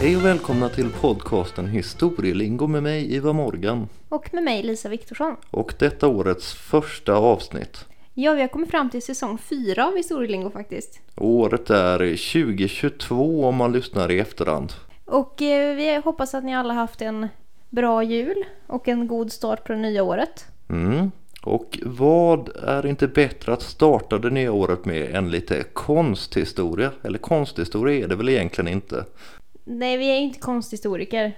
Hej och välkomna till podcasten Historielingo med mig Iva Morgan Och med mig Lisa Viktorsson. och detta årets första avsnitt. Ja, vi har kommit fram till säsong fyra av Historielingo faktiskt. Året är 2022 om man lyssnar i efterhand. Och eh, vi hoppas att ni alla haft en bra jul och en god start på det nya året. Mm. Och vad är inte bättre att starta det nya året med än lite konsthistoria? Eller konsthistoria är det väl egentligen inte? Nej, vi är inte konsthistoriker,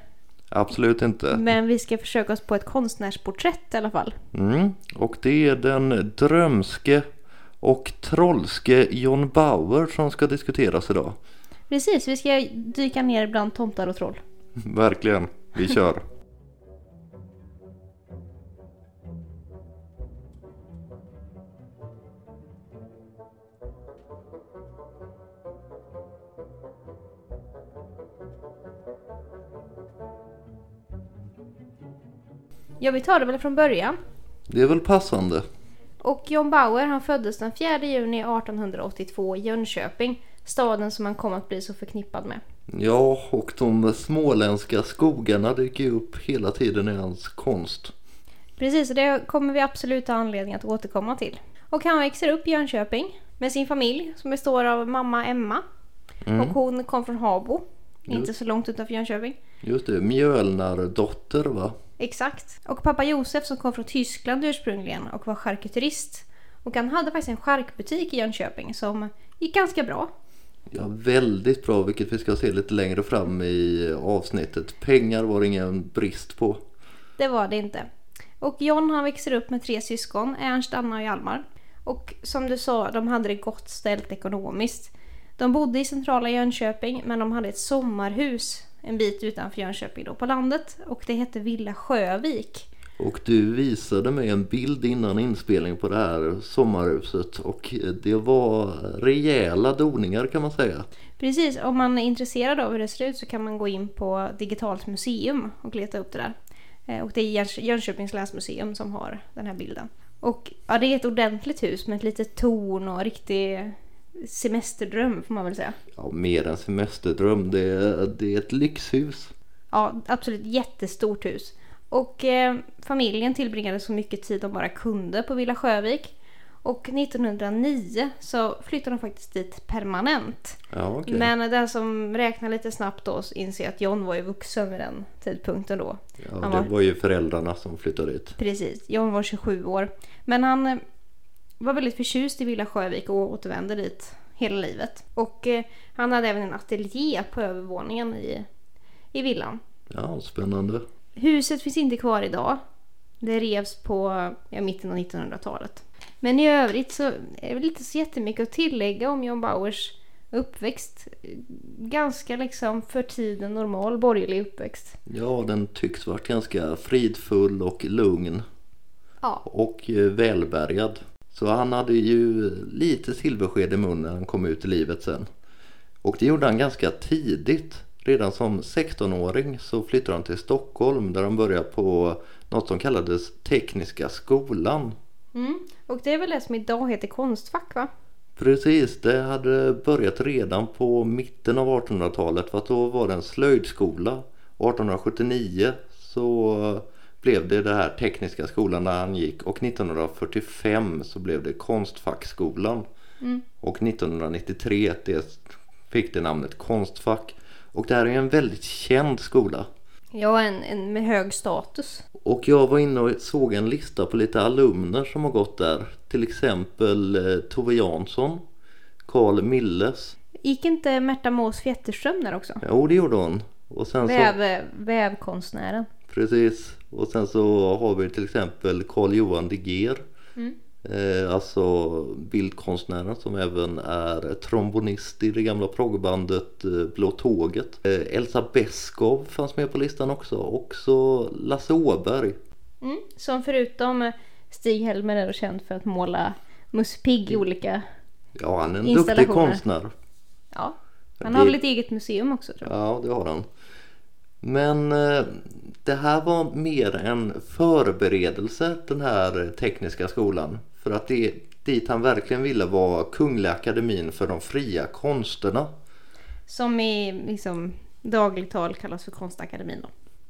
Absolut inte. men vi ska försöka oss på ett konstnärsporträtt i alla fall. Mm. Och det är den drömske och trollske John Bauer som ska diskuteras idag. Precis, vi ska dyka ner bland tomtar och troll. Verkligen, vi kör. Ja, vi tar det väl från början. Det är väl passande. Och John Bauer han föddes den 4 juni 1882 i Jönköping, staden som han kom att bli så förknippad med. Ja, och de småländska skogarna dyker ju upp hela tiden i hans konst. Precis, och det kommer vi absolut ha anledning att återkomma till. Och han växer upp i Jönköping med sin familj som består av mamma Emma. Och hon kom från Habo, inte så långt utanför Jönköping. Just det, Mjölnardotter va? Exakt. Och pappa Josef som kom från Tyskland ursprungligen och var charkuterist. Och han hade faktiskt en charkbutik i Jönköping som gick ganska bra. Ja, väldigt bra, vilket vi ska se lite längre fram i avsnittet. Pengar var det ingen brist på. Det var det inte. Och John han växer upp med tre syskon, Ernst, Anna och Hjalmar. Och som du sa, de hade det gott ställt ekonomiskt. De bodde i centrala Jönköping men de hade ett sommarhus en bit utanför Jönköping då på landet och det hette Villa Sjövik. Och du visade mig en bild innan inspelning på det här sommarhuset och det var rejäla doningar kan man säga. Precis, om man är intresserad av hur det ser ut så kan man gå in på Digitalt museum och leta upp det där. Eh, Och det är Jönköpings länsmuseum som har den här bilden. Och ja, det är ett ordentligt hus med ett litet torn och riktig semesterdröm får man väl säga. Ja, mer än semesterdröm, det är, det är ett lyxhus. Ja, absolut jättestort hus. Och eh, familjen tillbringade så mycket tid de bara kunde på Villa Sjövik. Och 1909 så flyttade de faktiskt dit permanent. Ja, okej. Men den som räknar lite snabbt då inser att John var ju vuxen vid den tidpunkten då. Ja, han det var- var ju föräldrarna som flyttade dit. Precis, John var 27 år. Men han var väldigt förtjust i Villa Sjövik och återvände dit hela livet. Och eh, han hade även en ateljé på övervåningen i, i villan. Ja, spännande. Huset finns inte kvar idag. Det revs på ja, mitten av 1900-talet. Men i övrigt så är det inte så jättemycket att tillägga om John Bauers uppväxt. Ganska liksom för tiden normal borgerlig uppväxt. Ja, den tycks varit ganska fridfull och lugn Ja, och eh, välbärgad. Så han hade ju lite silversked i munnen när han kom ut i livet sen. Och det gjorde han ganska tidigt. Redan som 16-åring så flyttade han till Stockholm där han började på något som kallades Tekniska skolan. mm. och det är väl det som idag heter Konstfack va? Precis, det hade börjat redan på mitten av 1800-talet för att då var det en slöjdskola. 1879 så blev det det här tekniska skolan där han gick och 1945 så blev det konstfackskolan. Mm. Och 1993 det fick det namnet Konstfack. Och det här är en väldigt känd skola. Ja, en, en med hög status. Och jag var inne och såg en lista på lite alumner som har gått där. Till exempel eh, Tove Jansson, Carl Milles. Gick inte Märta Mås Fjätterström där också? Jo, det gjorde hon. Och sen så, Väv, vävkonstnären. Precis. Och sen så har vi till exempel Carl Johan De Geer. Mm. Eh, alltså bildkonstnären som även är trombonist i det gamla proggbandet eh, Blå Tåget. Eh, Elsa Beskow fanns med på listan också. Och så Lasse Åberg. Mm. Som förutom Stig-Helmer är känd för att måla Musse Pigg i olika... Ja, han är en duktig konstnär. Ja. Han Det- har väl ett eget museum också tror jag. Ja, det har han. Men eh, det här var mer en förberedelse, den här tekniska skolan. För att det dit han verkligen ville var Kungliga Akademin för de fria konsterna. Som i liksom dagligt tal kallas för Konstakademin. Då.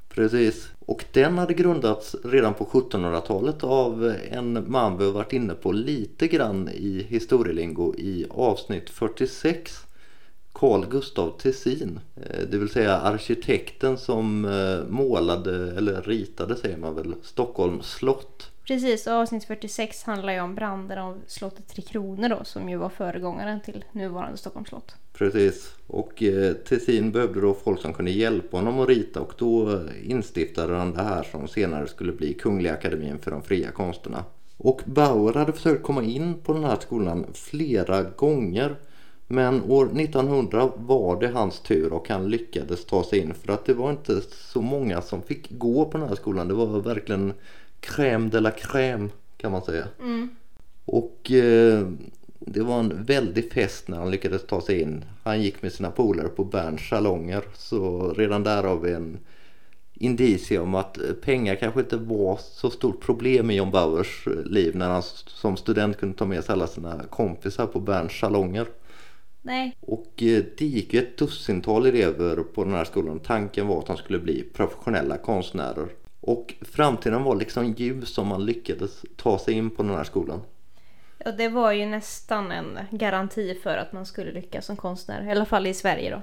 Precis. Och den hade grundats redan på 1700-talet av en man vi har varit inne på lite grann i historielingo i avsnitt 46. Carl Gustav Tessin, eh, det vill säga arkitekten som eh, målade, eller ritade säger man väl, Stockholms slott. Precis, och avsnitt 46 handlar ju om branden av slottet Tre Kronor då, som ju var föregångaren till nuvarande Stockholms slott. Precis, och eh, Tessin behövde då folk som kunde hjälpa honom att rita och då instiftade han det här som senare skulle bli Kungliga Akademin för de fria konsterna. Och Bauer hade försökt komma in på den här skolan flera gånger men år 1900 var det hans tur och han lyckades ta sig in för att det var inte så många som fick gå på den här skolan. Det var verkligen crème de la crème kan man säga. Mm. Och eh, det var en väldig fest när han lyckades ta sig in. Han gick med sina polare på Berns salonger så redan där har vi en indicie om att pengar kanske inte var så stort problem i John Bauers liv när han som student kunde ta med sig alla sina kompisar på Berns salonger. Nej. Och eh, det gick ju ett dussintal elever på den här skolan. Tanken var att de skulle bli professionella konstnärer. Och framtiden var liksom ljus om man lyckades ta sig in på den här skolan. Ja, det var ju nästan en garanti för att man skulle lyckas som konstnär. I alla fall i Sverige då.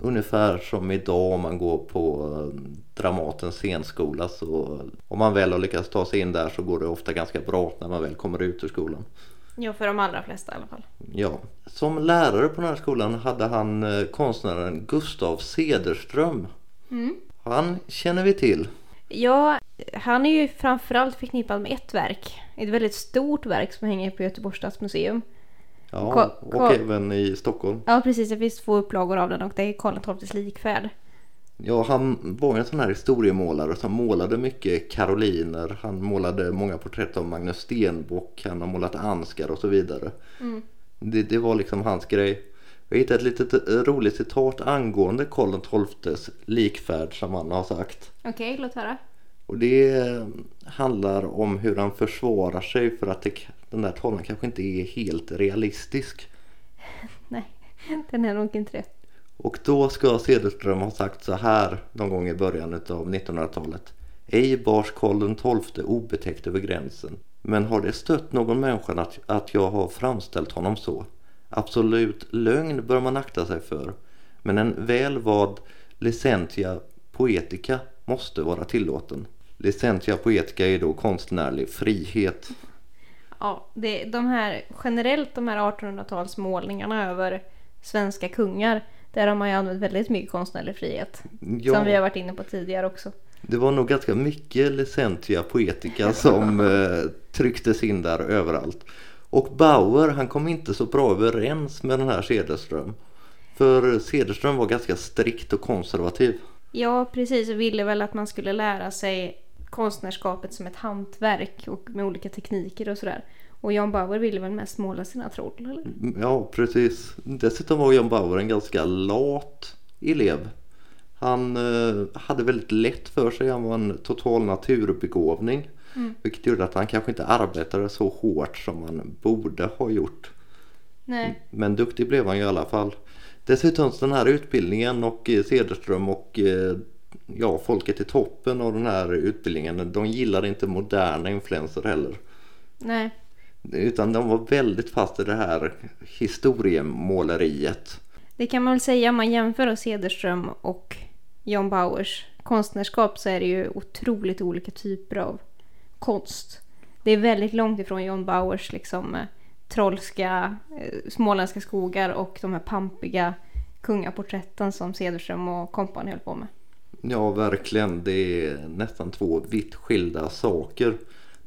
Ungefär som idag om man går på eh, Dramatens scenskola så om man väl har lyckats ta sig in där så går det ofta ganska bra när man väl kommer ut ur skolan. Ja, för de allra flesta i alla fall. Ja. Som lärare på den här skolan hade han eh, konstnären Gustav Cederström. Mm. Han känner vi till. Ja, han är ju framförallt förknippad med ett verk. Ett väldigt stort verk som hänger på Göteborgs stadsmuseum. Ja, och även i Stockholm. Ja, precis. Det finns två upplagor av den och det är Karl XIIs likfärd. Ja, han var en sån här historiemålare som målade mycket karoliner. Han målade många porträtt av Magnus Stenbock. Han har målat Ansgar och så vidare. Mm. Det, det var liksom hans grej. Jag hittade ett litet eh, roligt citat angående Karl XIIs likfärd som han har sagt. Okej, låt höra. Och det eh, handlar om hur han försvarar sig för att det, den där tavlan kanske inte är helt realistisk. Nej, den är nog inte det. Och då ska Cederström ha sagt så här någon gång i början av 1900-talet. Ej bars Karl XII obetäckt över gränsen. Men har det stött någon människa att, att jag har framställt honom så? Absolut lögn bör man akta sig för. Men en väl vad licentia poetica måste vara tillåten. Licentia poetica är då konstnärlig frihet. Ja, det, de här, generellt de här 1800-talsmålningarna över svenska kungar. Där har man ju använt väldigt mycket konstnärlig frihet. Ja. Som vi har varit inne på tidigare också. Det var nog ganska mycket licentia poetica som eh, trycktes in där överallt. Och Bauer han kom inte så bra överens med den här Cederström. För Cederström var ganska strikt och konservativ. Ja, precis. Och ville väl att man skulle lära sig konstnärskapet som ett hantverk och med olika tekniker och sådär. Och Jan Bauer ville väl mest måla sina troll, eller? Ja, precis. Dessutom var Jan Bauer en ganska lat elev. Han eh, hade väldigt lätt för sig. Han var en total naturbegåvning. Mm. Vilket gjorde att han kanske inte arbetade så hårt som han borde ha gjort. Nej. Men duktig blev han ju i alla fall. Dessutom den här utbildningen och eh, Cederström och eh, ja, folket i toppen av den här utbildningen de gillade inte moderna influenser heller. Nej. Utan de var väldigt fast i det här historiemåleriet. Det kan man väl säga om man jämför då Cederström och John Bauers konstnärskap så är det ju otroligt olika typer av konst. Det är väldigt långt ifrån John Bauers liksom eh, trollska eh, småländska skogar och de här pampiga kungaporträtten som Cederström och kompani höll på med. Ja, verkligen. Det är nästan två vitt skilda saker.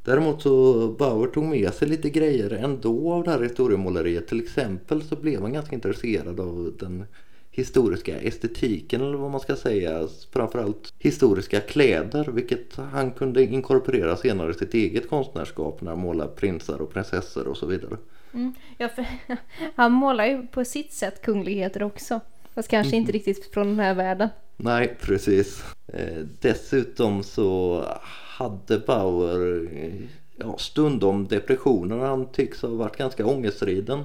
Däremot så Bauer tog med sig lite grejer ändå av det här historiemåleriet. Till exempel så blev han ganska intresserad av den historiska estetiken eller vad man ska säga. Framförallt historiska kläder vilket han kunde inkorporera senare i sitt eget konstnärskap när han målade prinsar och prinsessor och så vidare. Mm. Ja, han målar ju på sitt sätt kungligheter också. Fast kanske inte riktigt från den här världen. Nej, precis. Eh, dessutom så hade Bauer ja, stundom depressioner. Han tycks ha varit ganska ångestriden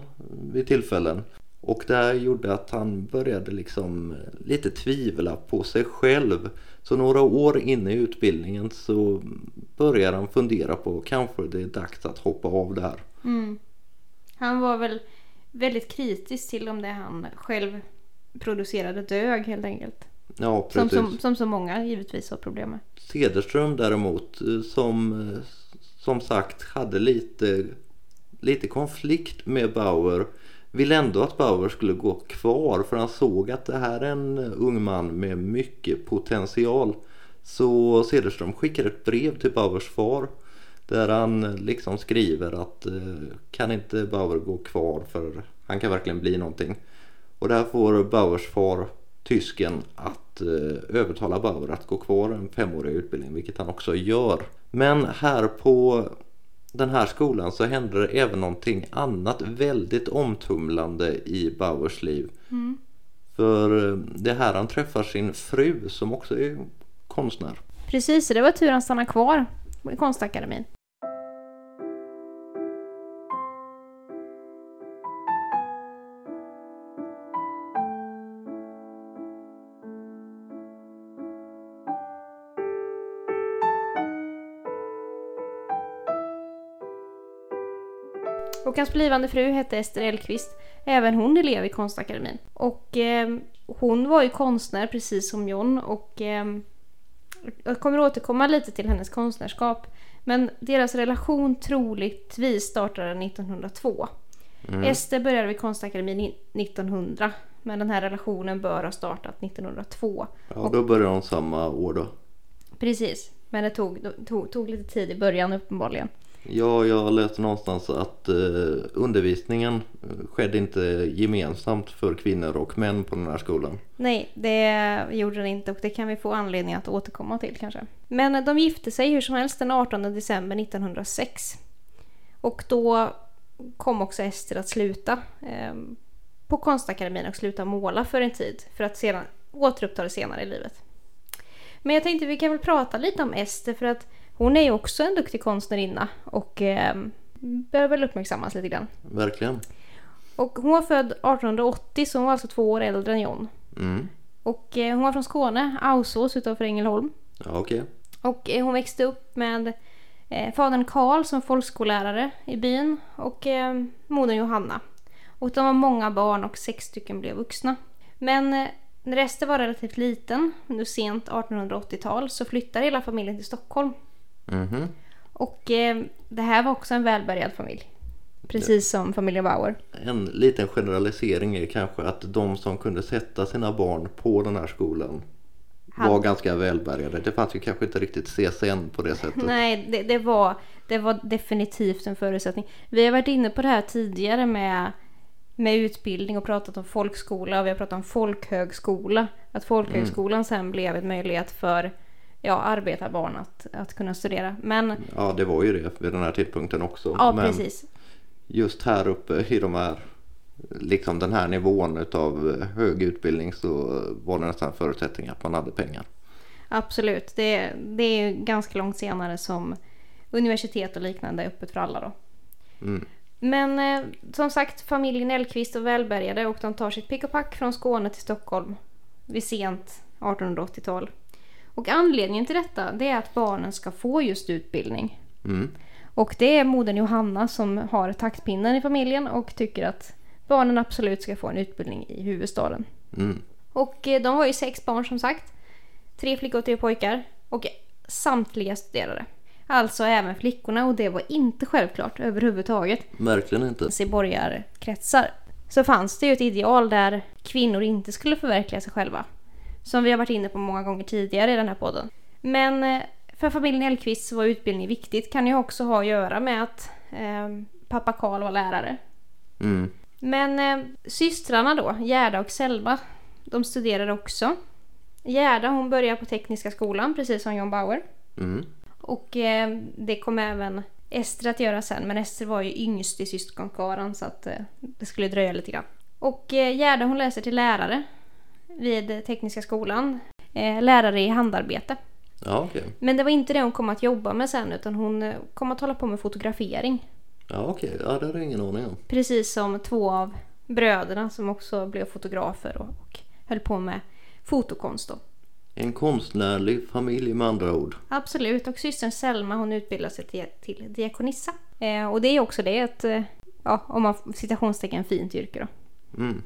vid tillfällen. Och det här gjorde att han började liksom lite tvivla på sig själv. Så några år inne i utbildningen så började han fundera på kanske det är dags att hoppa av det här. Mm. Han var väl väldigt kritisk till om det han själv producerade dög helt enkelt. Ja, Som, precis. som, som så många givetvis har problem med. Cederström däremot eh, som eh, som sagt hade lite, lite konflikt med Bauer vill ändå att Bauer skulle gå kvar för han såg att det här är en ung man med mycket potential. Så Cederström skickar ett brev till Bauers far där han liksom skriver att eh, kan inte Bauer gå kvar för han kan verkligen bli någonting. Och där får Bauers far tysken att eh, övertala Bauer att gå kvar en femårig utbildning vilket han också gör. Men här på den här skolan så händer det även någonting annat väldigt omtumlande i Bauers liv. För eh, det är här han träffar sin fru som också är konstnär. Precis, så det var tur han stannade kvar i konstakademin. Och hans blivande fru hette Ester Elkvist. Även hon elev i konstakademin. Och eh, hon var ju konstnär precis som John och eh, jag kommer återkomma lite till hennes konstnärskap. Men deras relation troligtvis startade 1902. Ester började vid konstakademin i 1900. Men den här relationen bör ha startat 1902. Ja, då börjar de samma år då. Precis. Men det tog, tog, tog lite tid i början uppenbarligen. Ja, jag läste någonstans att eh, undervisningen eh, skedde inte gemensamt för kvinnor och män på den här skolan. Nej, det gjorde den inte och det kan vi få anledning att återkomma till kanske. Men de gifte sig hur som helst den 18 december 1906. Och då kom också Ester att sluta eh, på konstakademin och sluta måla för en tid för att sedan återuppta det senare i livet. Men jag tänkte vi kan väl prata lite om Ester för att hon är ju också en duktig konstnärinna och eh, bör väl uppmärksammas lite grann. Verkligen. Och hon var född 1880 så hon var alltså två år äldre än John. Mm. Och eh, hon var från Skåne, Ausås utanför Ängelholm. Ja, okej. Och eh, hon växte upp med eh, fadern Karl som folkskollärare i byn och eh, modern Johanna. Och de var många barn och sex stycken blev vuxna. Men eh, när Ester var relativt liten, under sent 1880-tal, så flyttade hela familjen till Stockholm. Mhm. Och eh, det här var också en välbärgad familj. Precis som familjen Bauer. En liten generalisering är kanske att de som kunde sätta sina barn på den här skolan var Hade- ganska välbärgade. Det fanns ju kanske inte riktigt CSN på det sättet. Nej, det, det, var, det var definitivt en förutsättning. Vi har varit inne på det här tidigare med, med utbildning och pratat om folkskola och vi har pratat om folkhögskola. Att folkhögskolan sen blev en möjlighet för ja, arbetarbarn att, att kunna studera. Men Ja, det var ju det vid den här tidpunkten också. ja, Men precis. just här uppe i de här, liksom den här nivån utav hög utbildning så var det nästan förutsättning att man hade pengar. Absolut. Det, det är ganska långt senare som universitet och liknande är öppet för alla då. Mm. Men eh, som sagt, familjen Elkvist och välbärgade och de tar sitt pick och pack från Skåne till Stockholm vid sent 1880-tal. Och anledningen till detta det är att barnen ska få just utbildning. Mm. Och det är modern Johanna som har taktpinnen i familjen och tycker att barnen absolut ska få en utbildning i huvudstaden. Mm. Och eh, de var ju sex barn som sagt. Tre flickor och tre pojkar. Och samtliga studerade. Alltså även flickorna och det var inte självklart överhuvudtaget. Verkligen inte. I borgarkretsar så fanns det ju ett ideal där kvinnor inte skulle förverkliga sig själva. Som vi har varit inne på många gånger tidigare i den här podden. Men eh, för familjen Elkvist var utbildning viktigt. Kan ju också ha att göra med att eh, pappa Karl var lärare. Mm. Men eh, systrarna då, Gerda och Selma, de studerade också. Gerda hon började på Tekniska skolan precis som John Bauer. Mm. Och eh, det kom även Ester att göra sen. Men Ester var ju yngst i syskonskaran så att eh, det skulle dröja lite grann. Och eh, Gerda hon läser till lärare vid Tekniska skolan. Eh, lärare i handarbete. Ja, okej. Men det var inte det hon kom att jobba med sen utan hon eh, kom att hålla på med fotografering. Ja, okej. Ja, det hade jag ingen aning om. Precis som två av bröderna som också blev fotografer och, och höll på med fotokonst då. En konstnärlig familj med andra ord. Absolut, och systern Selma hon utbildade sig till, till diakonissa. Eh, och det är också det ett, eh, ja, om man citationstecken, fint yrke då. Mm.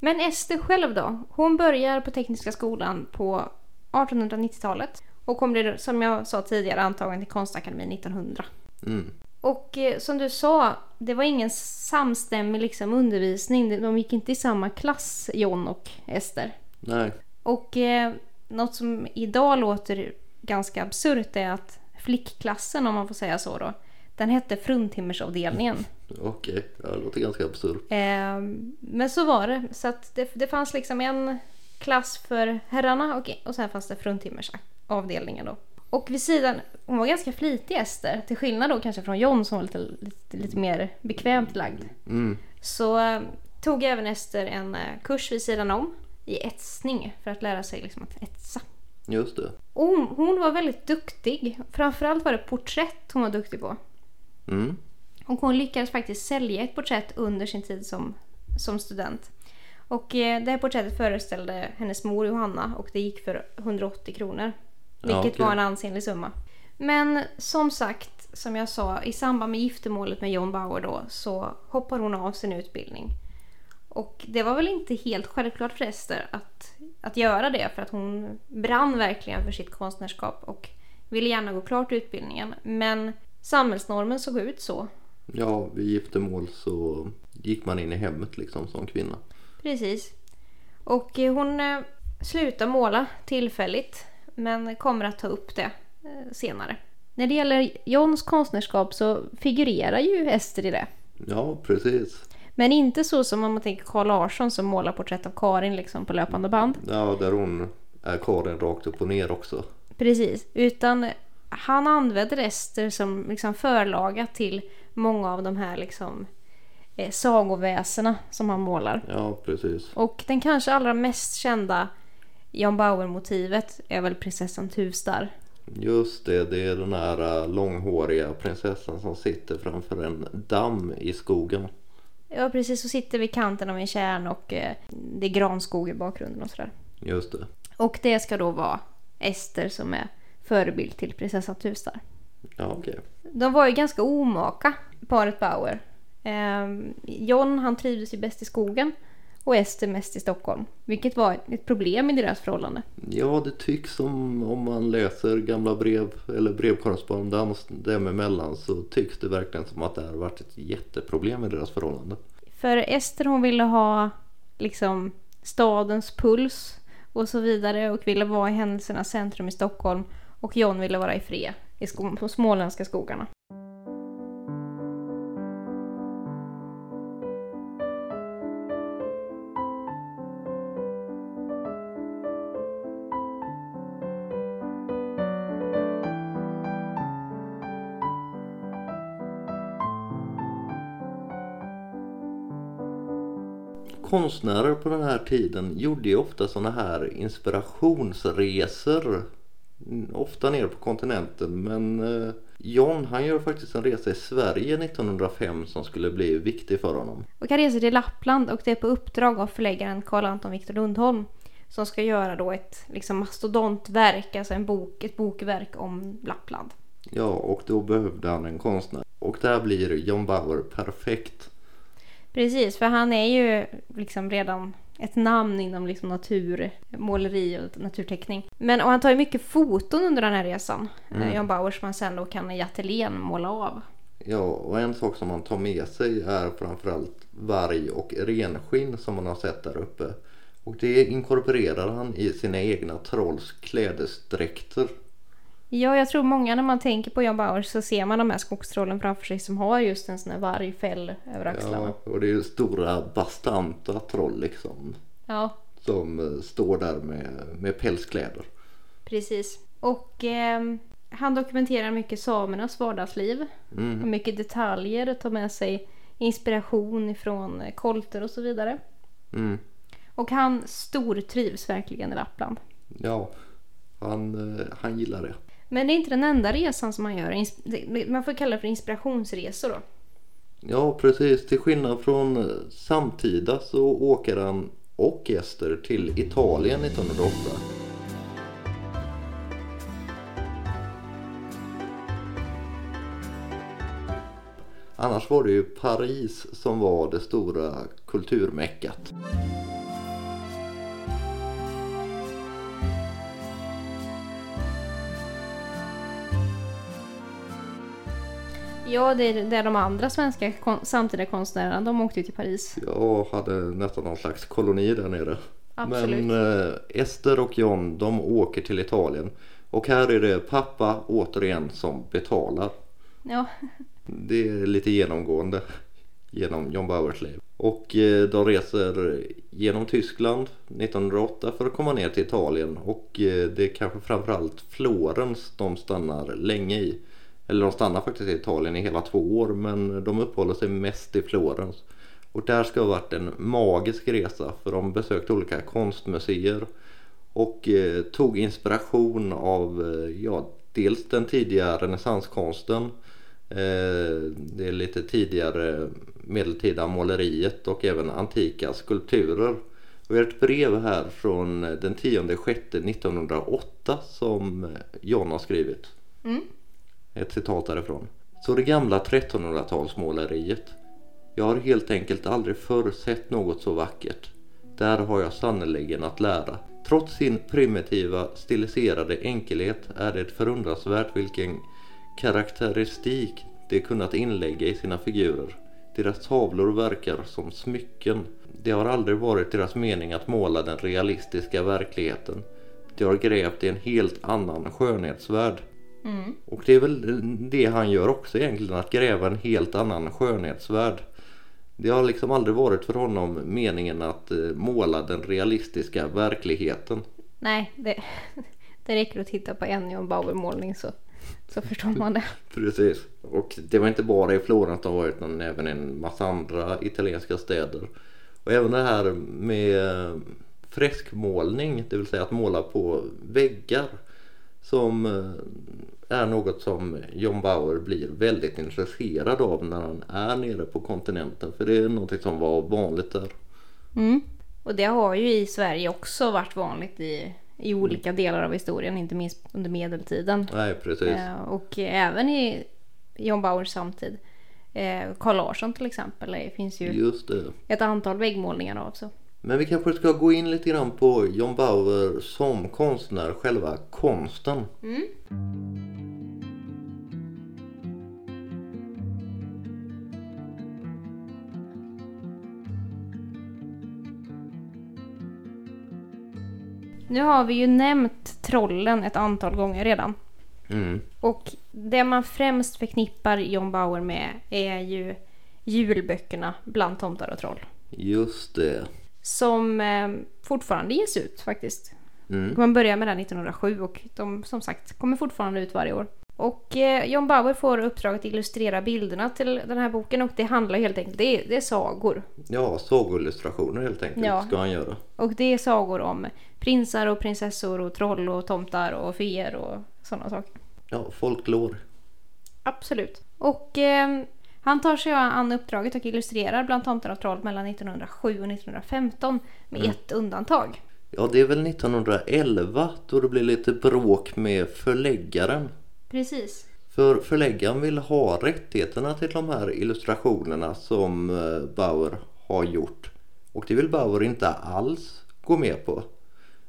Men Ester själv då? Hon börjar på Tekniska skolan på 1890-talet. Och hon blir, som jag sa tidigare, antagen till Konstakademin 1900. Mm. Och eh, som du sa, det var ingen samstämmig liksom, undervisning. De gick inte i samma klass, John och Ester. Nej. Och eh, något som idag låter ganska absurt är att flickklassen, om man får säga så då, den hette fruntimmersavdelningen. Okej, ja, det låter ganska absurt. Eh, men så var det. Så det, det fanns liksom en klass för herrarna och, och sen fanns det fruntimmersavdelningen då. Och vid sidan, hon var ganska flitig Ester, till skillnad då kanske från John som var lite, lite, lite mer bekvämt lagd. Mm. Så eh, tog även Ester en eh, kurs vid sidan om i etsning för att lära sig liksom att etsa. Just det. Och hon, hon var väldigt duktig. Framförallt var det porträtt hon var duktig på. Mm. Och hon lyckades faktiskt sälja ett porträtt under sin tid som, som student. Och eh, det här porträttet föreställde hennes mor Johanna och det gick för 180 kronor. Ja, Vilket okej. var en ansenlig summa. Men som sagt, som jag sa, i samband med giftermålet med John Bauer då så hoppar hon av sin utbildning. Och det var väl inte helt självklart för Ester att, att göra det för att hon brann verkligen för sitt konstnärskap och ville gärna gå klart utbildningen. Men samhällsnormen såg ut så. Ja, vid giftermål så gick man in i hemmet liksom som kvinna. Precis. Och eh, hon eh, slutar måla tillfälligt men kommer att ta upp det eh, senare. När det gäller Johns konstnärskap så figurerar ju Ester i det. Ja, precis. Men inte så som om man tänker Carl Larsson som målar porträtt av Karin liksom på löpande band. Ja, där hon är Karin rakt upp och ner också. Precis, utan han använder Ester som liksom förlaga till många av de här liksom eh, sagoväsena som han målar. Ja, precis. Och den kanske allra mest kända John Bauer-motivet är väl prinsessan Tuvstar. Just det, det är den här äh, långhåriga prinsessan som sitter framför en damm i skogen. Ja precis, så sitter vid kanten av en kärn och eh, det är granskog i bakgrunden och sådär. Just det. Och det ska då vara Ester som är förebild till prinsessan Tuvstar. Ja, okej. De var ju ganska omaka, paret Bauer. Ehm, John han trivdes ju bäst i skogen och Ester mest i Stockholm. Vilket var ett problem i deras förhållande. Ja, det tycks som om man läser gamla brev eller brevkorrespondens dem emellan så tycks det verkligen som att det har varit ett jätteproblem i deras förhållande. För Ester hon ville ha liksom stadens puls och så vidare och ville vara i händelsernas centrum i Stockholm. Och John ville vara i fred i sko- de småländska skogarna. Konstnärer på den här tiden gjorde ju ofta sådana här inspirationsresor. Ofta ner på kontinenten men eh, John han gör faktiskt en resa i Sverige 1905 som skulle bli viktig för honom. Och han reser till Lappland och det är på uppdrag av förläggaren Carl Anton Viktor Lundholm. Som ska göra då ett liksom mastodontverk, alltså en bok, ett bokverk om Lappland. Ja och då behövde han en konstnär. Och där blir John Bauer perfekt. Precis, för han är ju liksom redan ett namn inom liksom naturmåleri och naturteckning. Men och han tar ju mycket foton under den här resan. Mm. John Bauer som han sen då kan i ateljén måla av. Ja och en sak som han tar med sig är framförallt varg och renskinn som man har sett där uppe. Och det inkorporerar han i sina egna trolls klädesdräkter. Ja, jag tror många när man tänker på John Bauer så ser man de här skogstrollen framför sig som har just en sån här vargfäll över axlarna. Ja, och det är ju stora bastanta troll liksom. Ja, Som eh, står där med, med pälskläder. precis. Och ehm, han dokumenterar mycket samernas vardagsliv. Mm. Och mycket detaljer, tar med sig inspiration ifrån eh, kolter och så vidare. Mm. Och han stortrivs verkligen i Lappland. Ja, han, eh, han gillar det. Men det är inte den enda resan som man gör. Man får kalla det för inspirationsresor då. Ja, precis. Till skillnad från eh, samtida så åker han och Ester till Italien 1908. Annars var det ju Paris som var det stora kulturmeckat. Ja, det är där de andra svenska kon- samtida konstnärerna, de åkte ju till Paris. Jag hade nästan någon slags koloni där nere. Absolut. Men eh, Ester och John de åker till Italien. Och här är det pappa återigen som betalar. Ja, Det är lite genomgående genom John Bauers liv. Och eh, de reser genom Tyskland 1908 för att komma ner till Italien. Och eh, det är kanske framförallt Florens de stannar länge i. Eller de stannar faktiskt i Italien i hela två år men de uppehåller sig mest i Florens. Och där ska ha varit en magisk resa för de besökte olika konstmuseer och eh, tog inspiration av eh, ja, dels den tidiga renässanskonsten eh, det lite tidigare medeltida måleriet och även antika skulpturer. Och vi har ett brev här från den 10 6 1908 som eh, John har skrivit. Mm. Ett citat därifrån. Så det gamla 1300-talsmåleriet. Jag har helt enkelt aldrig förr sett något så vackert. Där har jag sannerligen att lära. Trots sin primitiva stiliserade enkelhet är det förundransvärt vilken karaktäristik de kunnat inlägga i sina figurer. Deras tavlor verkar som smycken. Det har aldrig varit deras mening att måla den realistiska verkligheten. De har grävt i en helt annan skönhetsvärld. Mm. Och det är väl det han gör också egentligen, att gräva en helt annan skönhetsvärld. Det har liksom aldrig varit för honom meningen att eh, måla den realistiska verkligheten. Nej, det, det räcker att titta på en John Bauer-målning så, så förstår man det. Precis. Och det var inte bara i Florens de var utan även i en massa andra italienska städer. Och även det här med eh, freskmålning, det vill säga att måla på väggar. Som eh, är något som John Bauer blir väldigt intresserad av när han är nere på kontinenten. För det är någonting som var vanligt där. Mm. Och det har ju i Sverige också varit vanligt i, i olika delar av historien, inte minst under medeltiden. Nej precis. Eh, och även i John Bauers samtid. Eh, Carl Larsson till exempel, det finns ju ett antal väggmålningar av. Så. Men vi kanske ska gå in lite grann på John Bauer som konstnär, själva konsten. Nu har vi ju nämnt trollen ett antal gånger redan. Mm. Och det man främst förknippar John Bauer med är ju julböckerna Bland tomtar och troll. Just det. Som eh, fortfarande ges ut faktiskt. Mm. Man börjar med den 1907 och de som sagt kommer fortfarande ut varje år. Och eh, John Bauer får uppdraget att illustrera bilderna till den här boken och det handlar helt enkelt, det är, det är sagor. Ja, sagoillustrationer helt enkelt Ja. ska han göra. Och det är sagor om prinsar och prinsessor och troll och tomtar och feer och sådana saker. Ja, folklor. Absolut. Och eh, han tar sig an uppdraget och illustrerar bland tomtar och troll mellan 1907 och 1915 med ett undantag. Ja, det är väl 1911 då det blir lite bråk med förläggaren. Precis. För förläggaren vill ha rättigheterna till de här illustrationerna som eh, Bauer har gjort. Och det vill Bauer inte alls gå med på.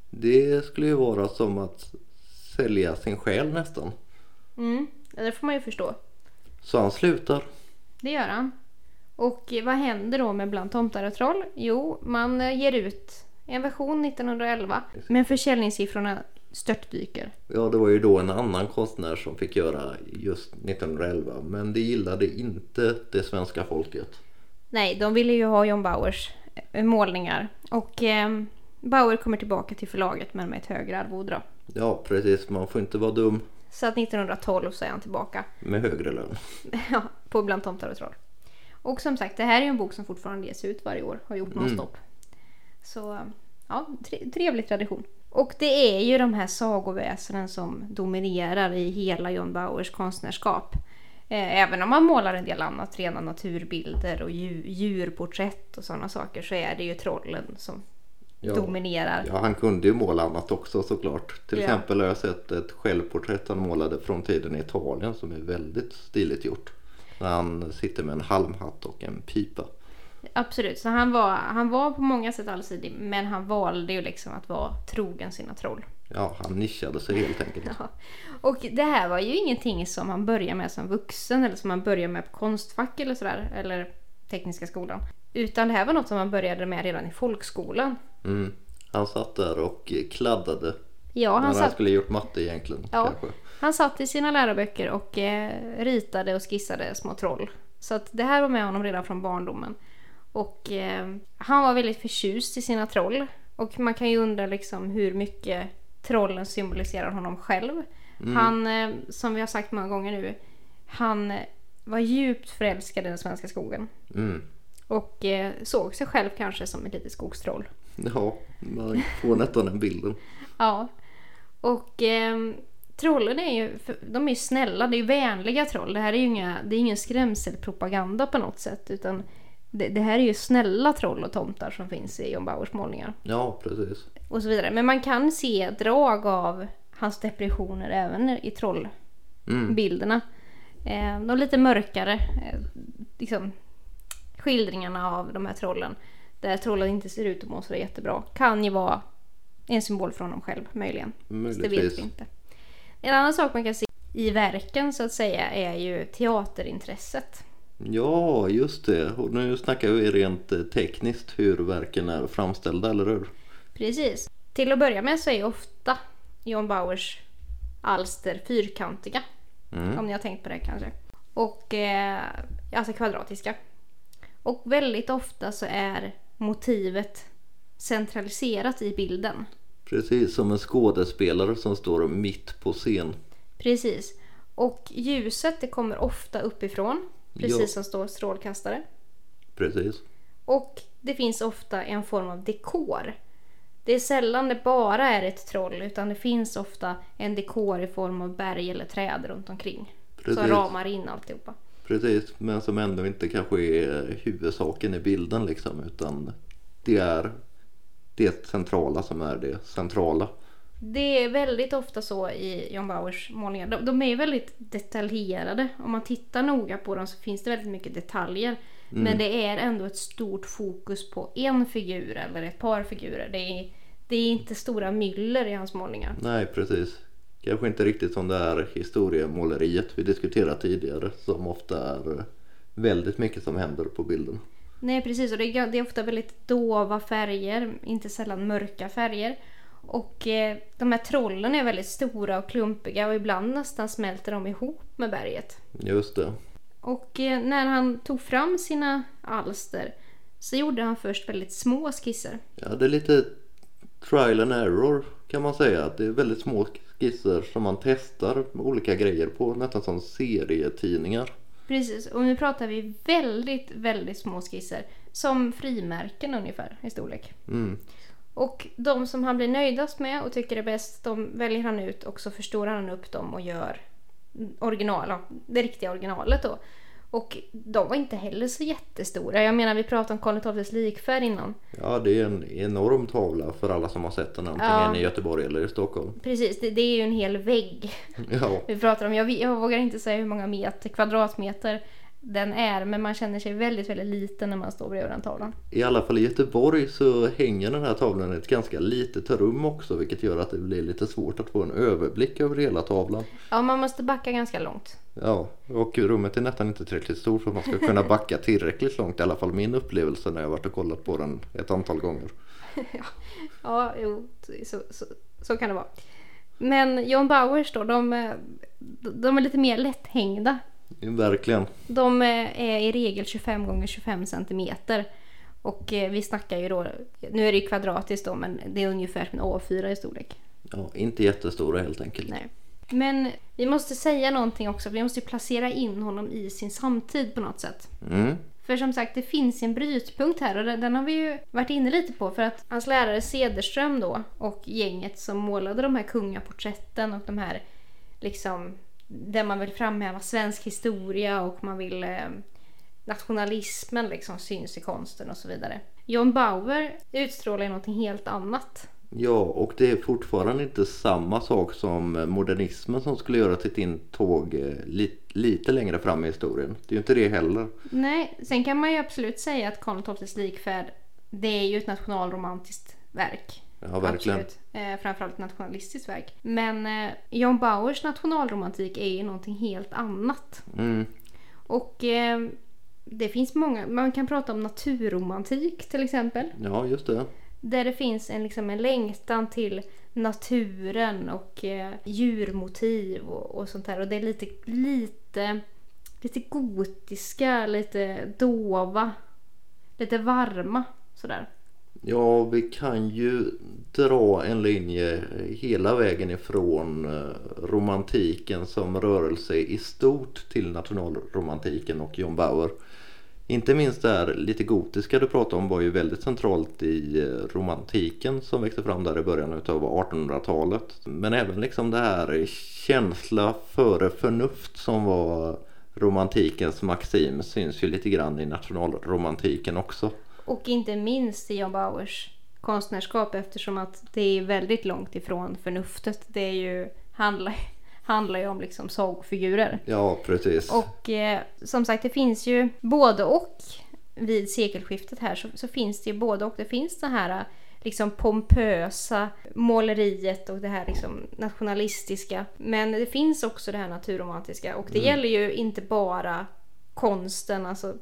Det skulle ju vara som att sälja sin själ nästan. Mm, det får man ju förstå. Så han slutar. Det gör han. Och vad händer då med Bland tomtar och troll? Jo, man eh, ger ut en version 1911 men försäljningssiffrorna störtdyker. Ja, det var ju då en annan konstnär som fick göra just 1911. Men det gillade inte det svenska folket. Nej, de ville ju ha John Bauers eh, målningar. Och eh, Bauer kommer tillbaka till förlaget men med ett högre arvode då. Ja, precis. Man får inte vara dum Så att 1912 så är han tillbaka med högre lön. ja, på Bland tomtar och troll. Och som sagt, det här är en bok som fortfarande ges ut varje år. Har gjort nonstop. Så ja, tre, trevlig tradition. Och det är ju de här sagoväsenen som dominerar i hela John Bauers konstnärskap. Eh, Även om man målar en del annat, rena naturbilder och dju- djurporträtt och sådana saker så är det ju trollen som Ja. dominerar. Ja, han kunde ju måla annat också såklart. Till Ja. exempel har jag sett ett självporträtt han målade från tiden i Italien som är väldigt stiligt gjort. När han sitter med en halmhatt och en pipa. Absolut, så han var, han var på många sätt allsidig men han valde ju liksom att vara trogen sina troll. Ja, han nischade sig helt enkelt. Ja. Och det här var ju ingenting som man börjar med som vuxen eller som man börjar med på Konstfack eller sådär, eller Tekniska skolan. Utan det här var något som man började med redan i folkskolan. Mm. Han satt där och kladdade. Ja, han, han satt, skulle gjort matte egentligen. Ja. Kanske. han satt i sina läroböcker och eh, ritade och skissade små troll. Så att det här var med honom redan från barndomen. Och eh, han var väldigt förtjust i sina troll. Och man kan ju undra liksom hur mycket trollen symboliserar honom själv. Han, eh, som vi har sagt många gånger nu, han var djupt förälskad i den svenska skogen. Mm. Och eh, såg sig själv kanske som ett litet skogstroll. Ja, man får nästan den bilden. Ja. Och eh, trollen är ju, de är ju snälla, det är ju vänliga troll. Det här är ju inga, det är ingen skrämselpropaganda på något sätt. Utan det, det här är ju snälla troll och tomtar som finns i John Bauers målningar. Ja, precis. Och så vidare. Men man kan se drag av hans depressioner även i trollbilderna. Eh, de lite mörkare eh, liksom, skildringarna av de här trollen. Där trollen inte ser ut att må så jättebra. Kan ju vara en symbol för honom själv möjligen. Fast det vet vi inte. En annan sak man kan se i verken så att säga är ju teaterintresset. Ja, just det. Och nu snackar vi rent eh, tekniskt hur verken är framställda, eller hur? Precis. Till att börja med så är ofta John Bauers alster fyrkantiga. Mm. Om ni har tänkt på det kanske. Och eh, alltså kvadratiska. Och väldigt ofta så är motivet centraliserat i bilden. Precis som en skådespelare som står mitt på scen. Precis. Och ljuset det kommer ofta uppifrån. Precis Ja. som står strålkastare. Precis. Och det finns ofta en form av dekor. Det är sällan det bara är ett troll utan det finns ofta en dekor i form av berg eller träd runt omkring. Precis. Som ramar in alltihopa. Precis, men som ändå inte kanske är huvudsaken i bilden liksom utan det är det centrala som är det centrala. Det är väldigt ofta så i John Bauers målningar. De, de är väldigt detaljerade. Om man tittar noga på dem så finns det väldigt mycket detaljer. Men det är ändå ett stort fokus på en figur eller ett par figurer. Det är, det är inte stora myller i hans målningar. Nej, precis. Kanske inte riktigt som det här historiemåleriet vi diskuterade tidigare som ofta är väldigt mycket som händer på bilden. Nej precis och det är, det är ofta väldigt dova färger, inte sällan mörka färger. Och eh, de här trollen är väldigt stora och klumpiga och ibland nästan smälter de ihop med berget. Just det. Och eh, när han tog fram sina alster så gjorde han först väldigt små skisser. Ja, det är lite trial and error kan man säga. Det är väldigt små skisser som man testar olika grejer på, nästan som serietidningar. Precis, och nu pratar vi väldigt, väldigt små skisser. Som frimärken ungefär i storlek. Mm. Och de som han blir nöjdast med och tycker är bäst, de väljer han ut och så förstorar han upp dem och gör original, det riktiga originalet då. Och de var inte heller så jättestora. Jag menar vi pratade om Karl XIIs likfärg innan. Ja, det är en enorm tavla för alla som har sett den antingen Ja. i Göteborg eller i Stockholm. Precis, det, det är ju en hel vägg. Ja, Vi pratar om, jag, jag vågar inte säga hur många meter, kvadratmeter den är, men man känner sig väldigt, väldigt liten när man står bredvid den tavlan. i alla fall i Göteborg så hänger den här tavlan i ett ganska litet rum också vilket gör att det blir lite svårt att få en överblick över hela tavlan. Ja, man måste backa ganska långt. Ja, och rummet är nästan inte tillräckligt stort för att man ska kunna backa tillräckligt långt. I alla fall min upplevelse när jag varit och kollat på den ett antal gånger. Ja, jo, så, så, så kan det vara. Men John Bauers då, de, de är lite mer lätthängda. Verkligen. De är i regel 25 gånger 25 centimeter. Och eh, vi snackar ju då, nu är det ju kvadratiskt då, men det är ungefär som en A4 i storlek. Ja, inte jättestora helt enkelt. Nej. Men vi måste säga någonting också, vi måste ju placera in honom i sin samtid på något sätt. Mm. För som sagt, det finns en brytpunkt här och den den har vi ju varit inne lite på för att hans lärare Cederström då och gänget som målade de här kungaporträtten och de här liksom där man vill framhäva svensk historia och man vill eh, nationalismen liksom syns i konsten och så vidare. John Bauer utstrålar ju någonting helt annat. Ja, och det är fortfarande inte samma sak som modernismen som skulle göra sitt intåg eh, li lite längre fram i historien. Det är ju inte det heller. Nej, sen kan man ju absolut säga att Karl XIIs likfärd det är ju ett nationalromantiskt verk. Ja, verkligen. Absolut. Eh, framförallt nationalistiskt verk. Men eh, John Bauers nationalromantik är ju någonting helt annat. Mm. Och eh, det finns många, man kan prata om naturromantik till exempel. Ja, just det. Där det finns en, liksom, en längtan till naturen och eh, djurmotiv och, och sånt där. Och det är lite, lite, lite gotiska, lite dova, lite varma sådär. Ja, vi kan ju dra en linje hela vägen ifrån eh, romantiken som rörelse i stort till nationalromantiken och John Bauer. Inte minst det här lite gotiska du pratade om var ju väldigt centralt i eh, romantiken som växte fram där i början av 1800-talet. Men även liksom det här känsla före förnuft som var romantikens maxim syns ju lite grann i nationalromantiken också. Och inte minst i John Bauers konstnärskap eftersom att det är väldigt långt ifrån förnuftet. Det är ju, handlar, handlar ju om liksom sagofigurer. Ja, precis. Och eh, som sagt, det finns ju både och vid sekelskiftet här så, så finns det ju både och. Det finns det här liksom pompösa måleriet och det här liksom nationalistiska. Men det finns också det här naturromantiska och det Mm. gäller ju inte bara konsten, alltså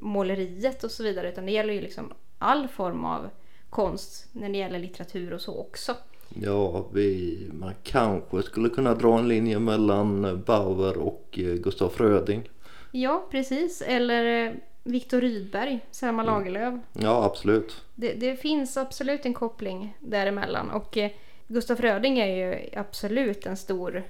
måleriet och så vidare utan det gäller ju liksom all form av konst när det gäller litteratur och så också. Ja, vi, man kanske skulle kunna dra en linje mellan Bauer och eh, Gustaf Fröding. Ja, precis. Eller eh, Viktor Rydberg, Selma Lagerlöf. Ja, absolut. Det, det finns absolut en koppling däremellan och eh, Gustaf Fröding är ju absolut en stor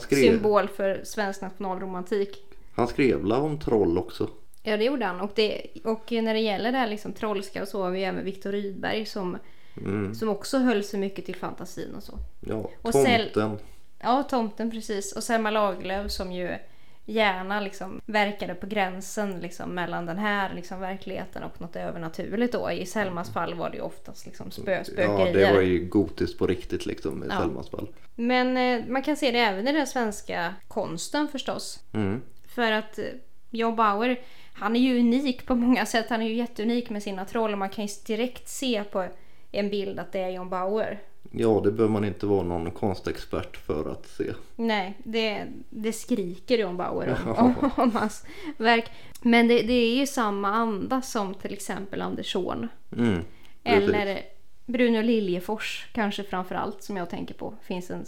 skrev, symbol för svensk nationalromantik. han skrev la om troll också. Ja, det gjorde han. Och, det, och när det gäller det här liksom trollska och så har vi även Viktor Rydberg som, Mm. som också höll sig mycket till fantasin och så. Ja, Och Sel- tomten. Ja, tomten precis. Och Selma Lagerlöf som ju gärna liksom verkade på gränsen liksom mellan den här liksom verkligheten och något övernaturligt då. I Selmas fall var det ju oftast liksom spö, Ja, spökerier. det var ju gotiskt på riktigt liksom i Ja. Selmas fall. Men eh, man kan se det även i den svenska konsten förstås. Mm. För att eh, John Bauer, han är ju unik på många sätt. Han är ju jätteunik med sina troll man kan ju direkt se på en bild att det är John Bauer. Ja, det behöver man inte vara någon konstexpert för att se. Nej, det, det skriker John Bauer om, Ja. om, om hans verk. Men det, det är ju samma anda som till exempel Anders Zorn. Mm. Eller Bruno Liljefors kanske framför allt som jag tänker på. finns en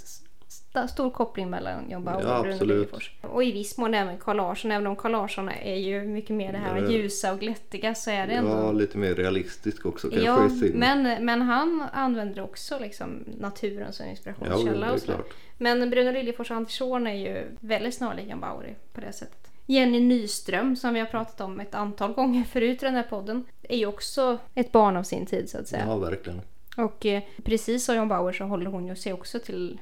stor koppling mellan John Bauer Ja, och absolut. Liljefors. Och i viss mån även Carl Larsson. Även om Carl Larsson är ju mycket mer det här Ja. ljusa och glättiga så är det ändå Ja, lite mer realistisk också kanske Ja, i sin... men, men han använder också liksom naturen som Ja, inspirationskälla. det är och klart. Men Bruno Liljefors och Anders Zorn är ju väldigt snarlika Bauer på det sättet. Jenny Nyström som vi har pratat om ett antal gånger förut i den här podden är ju också ett barn av sin tid så att säga. Ja, verkligen. Och eh, precis som John Bauer så håller hon ju sig också till,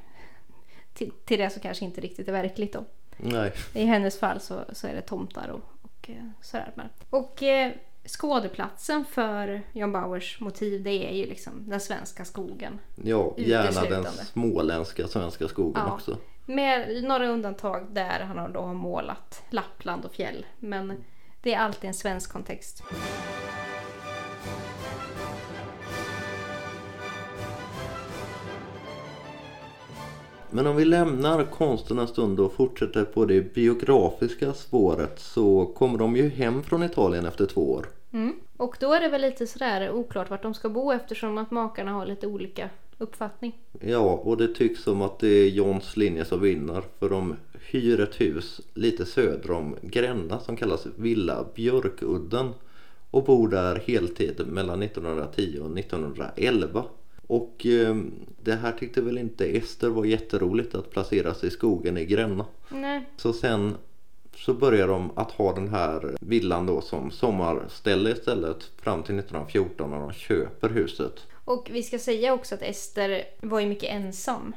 till, till det som kanske inte riktigt är verkligt då. Nej, I hennes fall så, så är det tomtar och, och eh, sådär. Och eh, skådeplatsen för John Bauers motiv det är ju liksom den svenska skogen. ja, gärna den småländska svenska skogen Ja. också. Med några undantag där han har då målat Lappland och fjäll. Men det är alltid en svensk kontext. Men om vi lämnar konsten en stund och fortsätter på det biografiska spåret så kommer de ju hem från Italien efter två år. Mm. Och då är det väl lite sådär oklart vart de ska bo eftersom att makarna har lite olika uppfattning. Ja, och det tycks som att det är Johns linje som vinner för de hyr ett hus lite söder om Gränna som kallas Villa Björkudden och bor där heltid mellan 1910 och 1911. Och eh, det här tyckte väl inte Ester var jätteroligt att placera sig i skogen i Gränna. Nej, Så sen så börjar de att ha den här villan då som sommarställe istället fram till 1914 när de köper huset. och vi ska säga också att Ester var ju mycket ensam.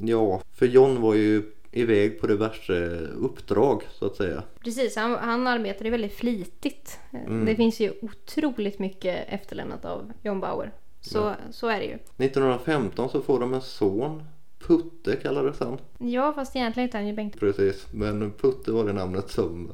Ja, för John var ju iväg på diverse uppdrag så att säga. Precis, han, han arbetade väldigt flitigt. Mm. Det finns ju otroligt mycket efterlämnat av John Bauer. Så, så är det ju. 1915 så får de en son. Putte kallades han. Ja, fast egentligen heter han ju Bengt. Precis, men Putte var det namnet som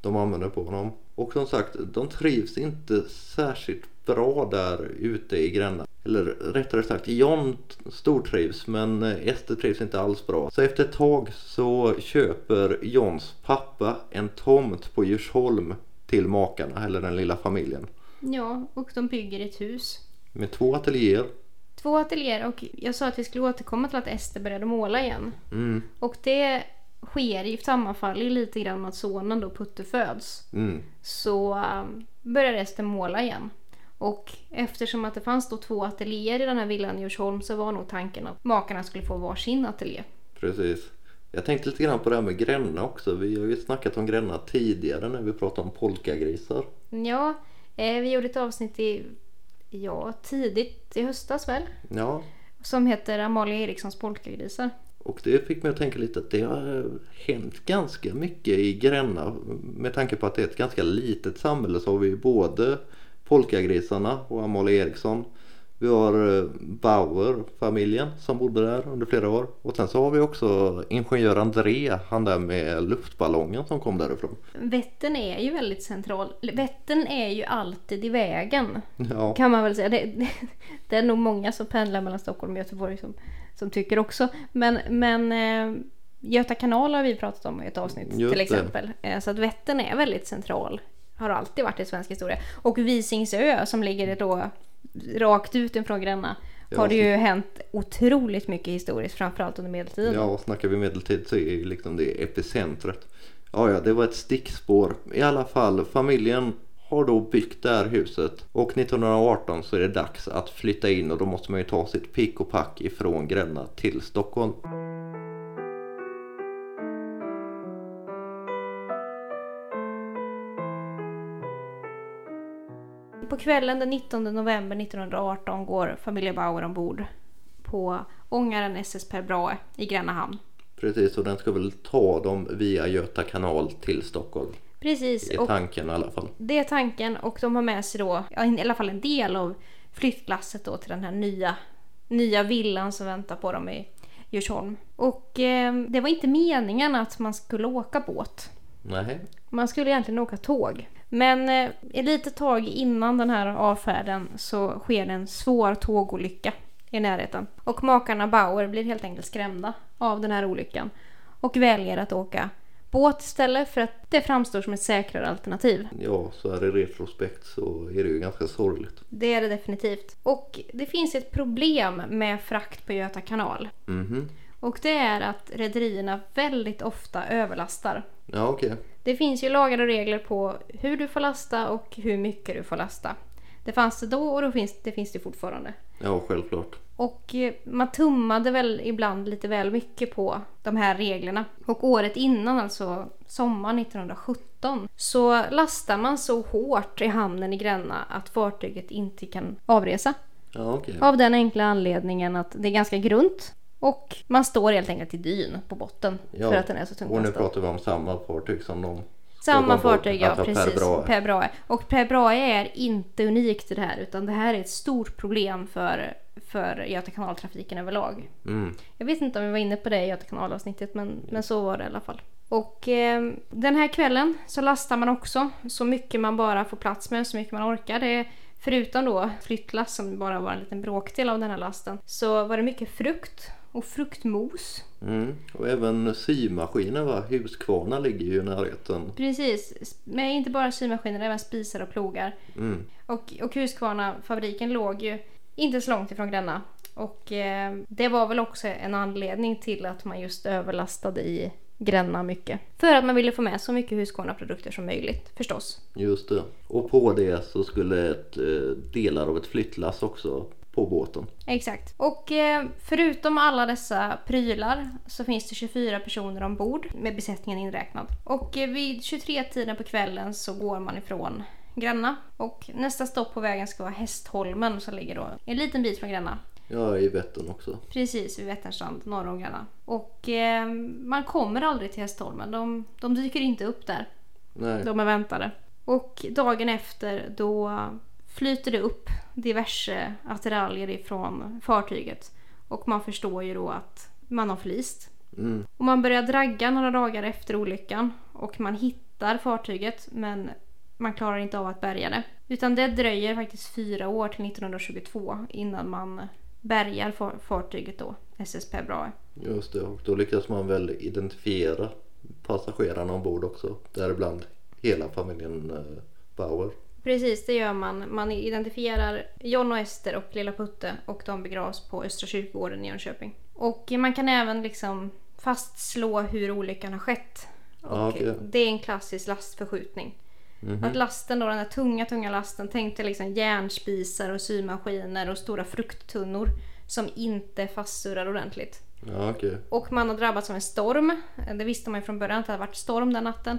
de använde på honom. Och som sagt, de trivs inte särskilt bra där ute i Gränna. Eller rättare sagt, John stortrivs men Ester trivs inte alls bra. Så efter ett tag så köper Johns pappa en tomt på Djursholm till makarna, eller den lilla familjen. Ja, och de bygger ett hus. Med två ateljéer. Två ateljéer och jag sa att vi skulle återkomma till att Ester började måla igen. Mm, Och det sker ju, sammanfaller lite grann med att sonen då Putte föds. mm, Så um, börjar Ester måla igen. Och eftersom att det fanns då två ateljéer i den här villan i Djursholm så var nog tanken att makarna skulle få varsin ateljé. precis. Jag tänkte lite grann på det här med Gränna också. Vi har ju snackat om Gränna tidigare när vi pratade om polkagrisar. Ja, eh, vi gjorde ett avsnitt i, ja, tidigt i höstas väl? Ja, Som heter Amalia Erikssons polkagrisar. Och det fick mig att tänka lite att det har hänt ganska mycket i Gränna. Med tanke på att det är ett ganska litet samhälle så har vi både Polkagrisarna och Amalia Eriksson. Vi har eh, Bauer-familjen som bodde där under flera år. Och sen så har vi också ingenjör André, han där med luftballongen som kom därifrån. Vättern är ju väldigt central. Vättern är ju alltid i vägen. Ja, Kan man väl säga. Det, det, det är nog många som pendlar mellan Stockholm och Göteborg som, som tycker också. Men, men eh, Göta kanal har vi pratat om i ett avsnitt Just till det. exempel. Eh, så att Vättern är väldigt central. Har alltid varit i svensk historia. Och Visingsö som ligger då rakt ut ifrån Gränna. Ja, har det ju hänt otroligt mycket historiskt. Framförallt under medeltiden. ja snackar vi medeltid så är ju liksom det epicentret. Ja, ja, det var ett stickspår. I alla fall, familjen har då byggt det här huset och 1918 så är det dags att flytta in och då måste man ju ta sitt pick och pack ifrån Gränna till Stockholm. På kvällen den 19 november 1918 går familjen Bauer ombord på ångaren SS Per Brahe i Gränna hamn. Precis, och den ska väl ta dem via Göta kanal till Stockholm. Precis, Det är tanken i alla fall. det är tanken och de har med sig då, ja, i alla fall en del av flyttlasset då till den här nya, nya villan som väntar på dem i Djursholm. Och eh, det var inte meningen att man skulle åka båt. Nej, Man skulle egentligen åka tåg. Men eh, ett litet tag innan den här avfärden så sker en svår tågolycka i närheten. Och makarna Bauer blir helt enkelt skrämda av den här olyckan och väljer att åka båt istället för att det framstår som ett säkrare alternativ. ja, så här i retrospekt så är det ju ganska sorgligt. Det är det definitivt. Och det finns ett problem med frakt på Göta kanal. Mhm, Och det är att rederierna väldigt ofta överlastar. ja okej. Det finns ju lagar och regler på hur du får lasta och hur mycket du får lasta. Det fanns det då och då finns, det finns det fortfarande. Ja, självklart. Och eh, man tummade väl ibland lite väl mycket på de här reglerna. Och året innan, alltså sommaren 1917, så lastar man så hårt i hamnen i Gränna att fartyget inte kan avresa. Ja, okej. Av den enkla anledningen att det är ganska grunt. Och man står helt enkelt i dyn på botten Ja, för att den är så tungt Och nu pratar vi om samma fartyg som de Samma fartyg, ja alltså precis. Per Brahe. Och Per Brahe är inte unikt i det här utan det här är ett stort problem för, för Göta kanaltrafiken överlag. Mm. Jag vet inte om vi var inne på det i Göta kanalavsnittet men, men så var det i alla fall. Och eh, den här kvällen så lastar man också så mycket man bara får plats med, så mycket man orkar. Det är, förutom då flyttlass som bara var en liten bråkdel av den här lasten så var det mycket frukt och fruktmos. Mm. Och även symaskiner va? Huskvarna ligger ju i närheten. Precis, men inte bara symaskiner, även spisar och plogar. Mm. Och, och Husqvarna-fabriken låg ju inte så långt ifrån Gränna. Och eh, det var väl också en anledning till att man just överlastade i Gränna mycket. För att man ville få med så mycket Husqvarna-produkter som möjligt förstås. Just det. Och på det så skulle ett, eh, delar av ett flyttlass också på båten. Exakt. Och eh, förutom alla dessa prylar så finns det 24 personer ombord med besättningen inräknad. Och eh, vid 23-tiden på kvällen så går man ifrån Gränna. Och nästa stopp på vägen ska vara Hästholmen som ligger då en liten bit från Gränna. Ja, i Vättern också. Precis vid Vätterstrand norr om Gränna. Och eh, man kommer aldrig till Hästholmen. De, de dyker inte upp där. Nej. De är väntade. Och dagen efter då flyter det upp diverse attiraljer ifrån fartyget. Och man förstår ju då att man har förlist. Mm. Och man börjar dragga några dagar efter olyckan. Och man hittar fartyget men man klarar inte av att bärga det. Utan det dröjer faktiskt fyra år till 1922 innan man bärgar far- fartyget då, SSP Brahe. Just det, och då lyckas man väl identifiera passagerarna ombord också. Däribland hela familjen eh, Bauer. Precis, det gör man. Man identifierar John och Ester och lilla Putte och de begravs på Östra kyrkogården i Jönköping. Och man kan även liksom fastslå hur olyckan har skett. Ja, okej. Det är en klassisk lastförskjutning. Att lasten då, den här tunga, tunga lasten, tänkte liksom järnspisar och symaskiner och stora frukttunnor som inte fastsurrar ordentligt. Ja, okej. Och man har drabbats av en storm. Det visste man ju från början att det hade varit storm den natten.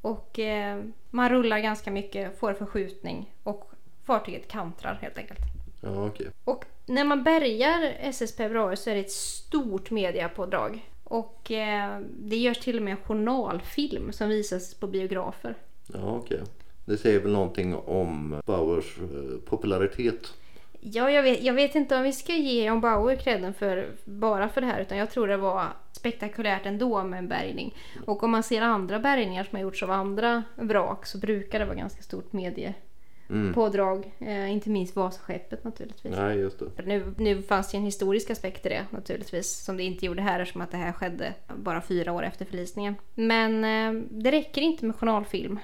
Och eh, man rullar ganska mycket, får förskjutning och fartyget kantrar helt enkelt. Ja, okej. Och när man bärgar SSP Brahe så är det ett stort mediapådrag. Och eh, det görs till och med en journalfilm som visas på biografer. Ja, okej. Det säger väl någonting om Bauers eh, popularitet. Ja, jag vet, jag vet inte om vi ska ge John Bauer credden för, bara för det här utan jag tror det var spektakulärt ändå med en bärgning. Och om man ser andra bärgningar som har gjorts av andra vrak så brukar det vara ganska stort mediepådrag. Eh, inte minst Vasaskeppet naturligtvis. Nej, just det. Nu, nu fanns det ju en historisk aspekt i det naturligtvis som det inte gjorde här eftersom att det här skedde bara fyra år efter förlisningen. Men eh, det räcker inte med journalfilm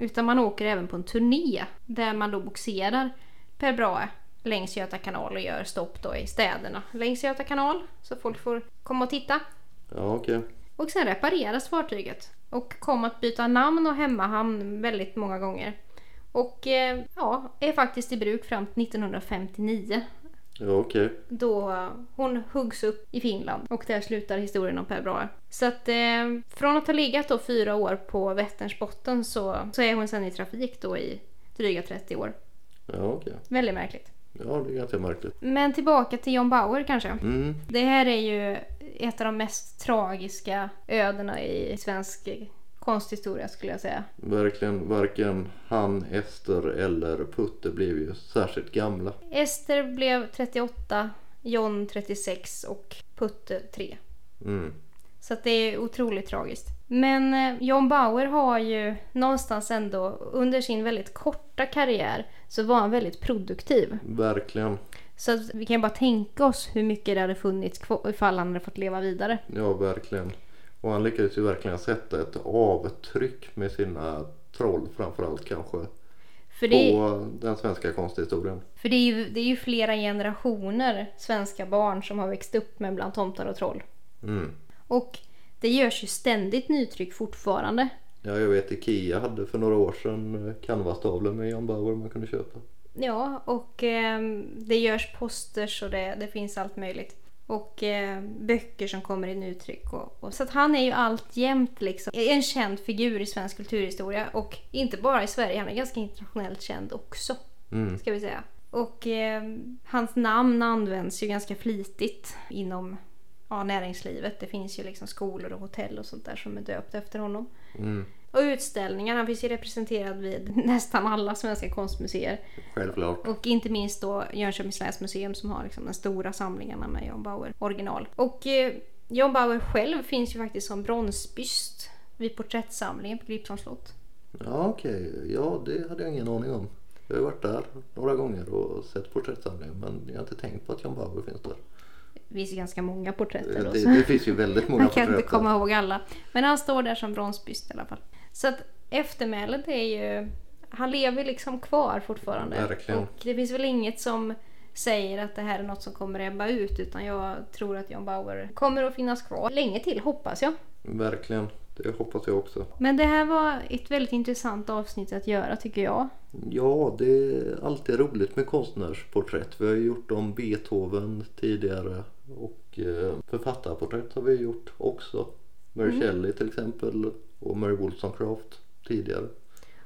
utan man åker även på en turné där man då boxerar Per Brahe längs Göta kanal och gör stopp då i städerna längs Göta kanal så folk får komma och titta. Ja, okej. Och sen repareras fartyget och kom att byta namn och hemmahamn väldigt många gånger. Och eh, ja, är faktiskt i bruk fram till 1959 Ja, okej. då eh, hon huggs upp i Finland och där slutar historien om Per Brahe. Så att eh, från att ha legat då fyra år på Vätterns botten så, så är hon sen i trafik då i dryga 30 år. Ja, okej. Väldigt märkligt. Ja, det är ganska märkligt. Men tillbaka till John Bauer kanske. Mm. Det här är ju ett av de mest tragiska ödena i svensk konsthistoria skulle jag säga. Verkligen, varken han, Ester eller Putte blev ju särskilt gamla. Ester blev 38, John 36 och Putte 3. Mm. Så det är otroligt tragiskt. Men eh, John Bauer har ju någonstans ändå under sin väldigt korta karriär så var han väldigt produktiv. Verkligen. Så vi kan ju bara tänka oss hur mycket det hade funnits ifall han hade fått leva vidare. Ja, verkligen. Och han lyckades ju verkligen sätta ett avtryck med sina troll framförallt kanske. För det, På den svenska konsthistorien. för det, är, ju, det är ju flera generationer svenska barn som har växt upp med bland tomtar och troll. Mm. Och det görs ju ständigt nytryck fortfarande. Ja, jag vet Ikea hade för några år sedan eh, canvastavlor med Jan Bauer man kunde köpa. Ja, och eh, det görs posters och det, det finns allt möjligt. Och eh, böcker som kommer i nytryck. Och, och, så att han är ju alltjämt liksom en känd figur i svensk kulturhistoria. Och inte bara i Sverige, han är ganska internationellt känd också. Mm. Ska vi säga. Och eh, hans namn används ju ganska flitigt inom ja, näringslivet. Det finns ju liksom skolor och hotell och sånt där som är döpt efter honom. Mm. Och utställningar, han finns ju representerad vid nästan alla svenska konstmuseer. Självklart. Och inte minst då Jönköpings läns museum som har liksom de stora samlingarna med John Bauer original. Och eh, John Bauer själv finns ju faktiskt som bronsbyst vid porträttsamlingen på Gripsholms slott. Ja, okej. Ja, det hade jag ingen aning om. Jag har varit där några gånger och sett porträttsamlingen men jag har inte tänkt på att Jan Bauer finns där. Det finns ganska många porträtt där Det, det finns ju väldigt många Man kan inte porträtt. komma ihåg alla. Men han står där som bronsbyst i alla fall. Så att eftermälet är ju... Han lever liksom kvar fortfarande. Verkligen. Och det finns väl inget som säger att det här är något som kommer ebba ut. Utan jag tror att John Bauer kommer att finnas kvar länge till, hoppas jag. Verkligen. Det hoppas jag också. Men det här var ett väldigt intressant avsnitt att göra tycker jag. Ja, det är alltid roligt med konstnärsporträtt. Vi har gjort om Beethoven tidigare och eh, författarporträtt har vi gjort också. Mary Mm. Shelley till exempel och Mary Wollstonecraft tidigare.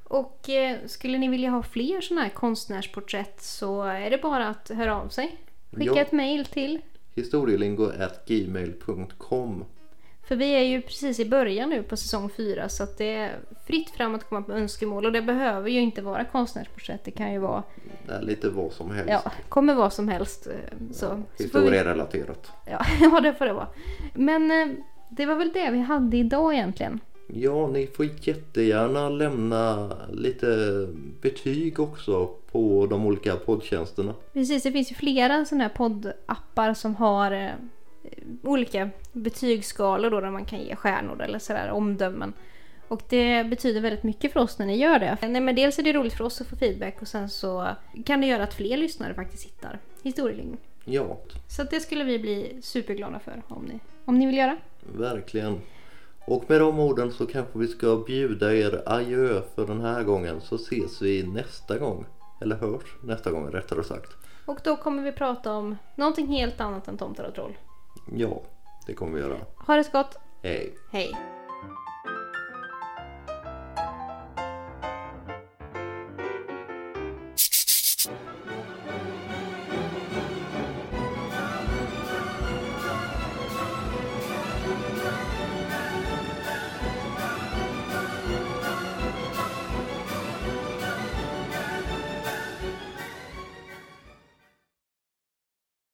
Och eh, skulle ni vilja ha fler sådana här konstnärsporträtt så är det bara att höra av sig. Skicka Ja. ett mail till. historielingo.gmail.com För vi är ju precis i början nu på säsong fyra så att det är fritt fram att komma på önskemål och det behöver ju inte vara konstnärsporträtt. Det kan ju vara, Det lite vad som helst. ja, kommer vad som helst. eh, Så, så får vi, Historierelaterat. ja, ja, det får det vara. Men eh, det var väl det vi hade idag egentligen. Ja, ni får jättegärna lämna lite betyg också på de olika poddtjänsterna. Precis, det finns ju flera sådana här poddappar som har eh, olika betygsskalor då där man kan ge stjärnor eller sådär omdömen. Och det betyder väldigt mycket för oss när ni gör det. Nej, men dels är det roligt för oss att få feedback och sen så kan det göra att fler lyssnare faktiskt hittar historielingon. Ja, Så det skulle vi bli superglada för om ni, om ni vill göra. verkligen. Och med de orden så kanske vi ska bjuda er adjö för den här gången så ses vi nästa gång. Eller hörs nästa gång rättare sagt. Och då kommer vi prata om någonting helt annat än tomtar och troll. Ja, det kommer vi göra. Ha det så gott! Hej! Hej!